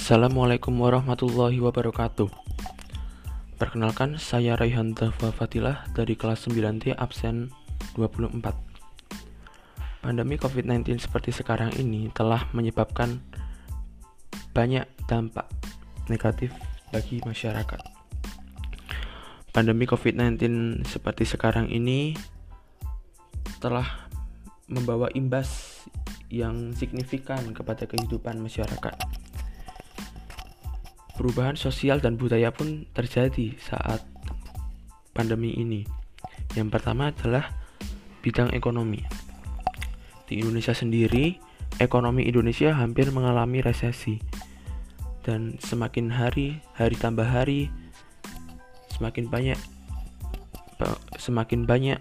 Assalamualaikum warahmatullahi wabarakatuh. Perkenalkan, saya Raihan Dafa Fatilah dari kelas 9D absen 24 Pandemi COVID-19 seperti sekarang ini telah menyebabkan banyak dampak negatif bagi masyarakat. Pandemi COVID-19 seperti sekarang ini telah membawa imbas yang signifikan kepada kehidupan masyarakat Perubahan sosial dan budaya pun terjadi saat pandemi ini. Yang pertama adalah bidang ekonomi. Di Indonesia sendiri, ekonomi Indonesia hampir mengalami resesi. Dan semakin hari, hari tambah hari, semakin banyak semakin banyak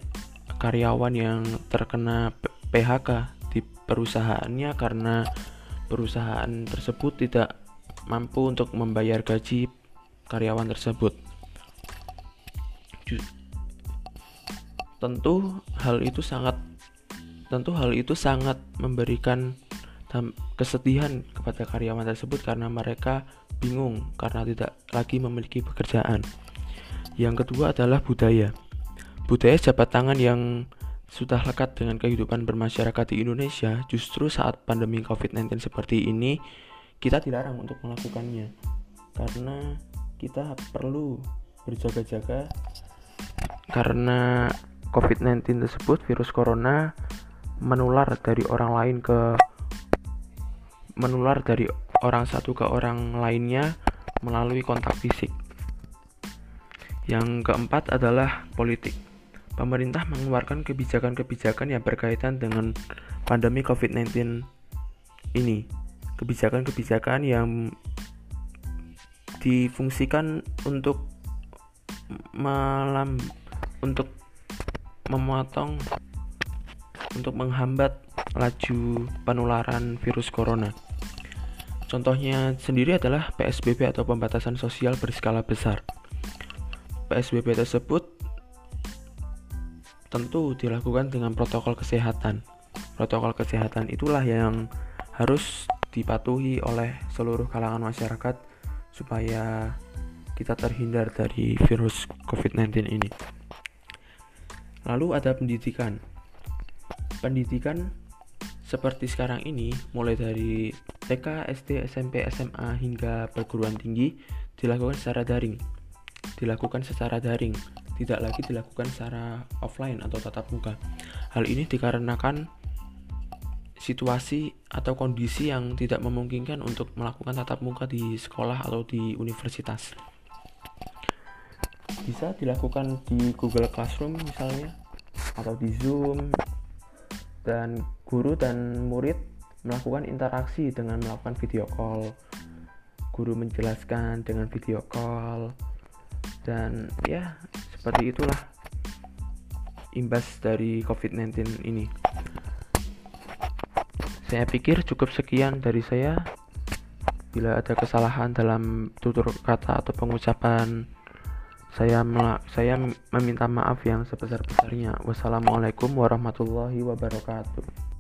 karyawan yang terkena PHK di perusahaannya karena perusahaan tersebut tidak mampu untuk membayar gaji karyawan tersebut. Tentu hal itu sangat tentu hal itu sangat memberikan kesedihan kepada karyawan tersebut karena mereka bingung karena tidak lagi memiliki pekerjaan. Yang kedua adalah budaya. Budaya jabat tangan yang sudah lekat dengan kehidupan bermasyarakat di Indonesia justru saat pandemi COVID-19 seperti ini kita dilarang untuk melakukannya karena kita perlu berjaga-jaga karena COVID-19 tersebut virus corona menular dari orang lain ke menular dari orang satu ke orang lainnya melalui kontak fisik. Yang keempat adalah politik. Pemerintah mengeluarkan kebijakan-kebijakan yang berkaitan dengan pandemi COVID-19 ini kebijakan-kebijakan yang difungsikan untuk malam untuk memotong untuk menghambat laju penularan virus corona. Contohnya sendiri adalah PSBB atau pembatasan sosial berskala besar. PSBB tersebut tentu dilakukan dengan protokol kesehatan. Protokol kesehatan itulah yang harus dipatuhi oleh seluruh kalangan masyarakat supaya kita terhindar dari virus COVID-19 ini. Lalu ada pendidikan. Pendidikan seperti sekarang ini mulai dari TK, SD, SMP, SMA hingga perguruan tinggi dilakukan secara daring. Dilakukan secara daring, tidak lagi dilakukan secara offline atau tatap muka. Hal ini dikarenakan situasi atau kondisi yang tidak memungkinkan untuk melakukan tatap muka di sekolah atau di universitas. Bisa dilakukan di Google Classroom misalnya atau di Zoom dan guru dan murid melakukan interaksi dengan melakukan video call. Guru menjelaskan dengan video call dan ya seperti itulah imbas dari COVID-19 ini. Saya pikir cukup sekian dari saya. Bila ada kesalahan dalam tutur kata atau pengucapan, saya saya meminta maaf yang sebesar-besarnya. Wassalamualaikum warahmatullahi wabarakatuh.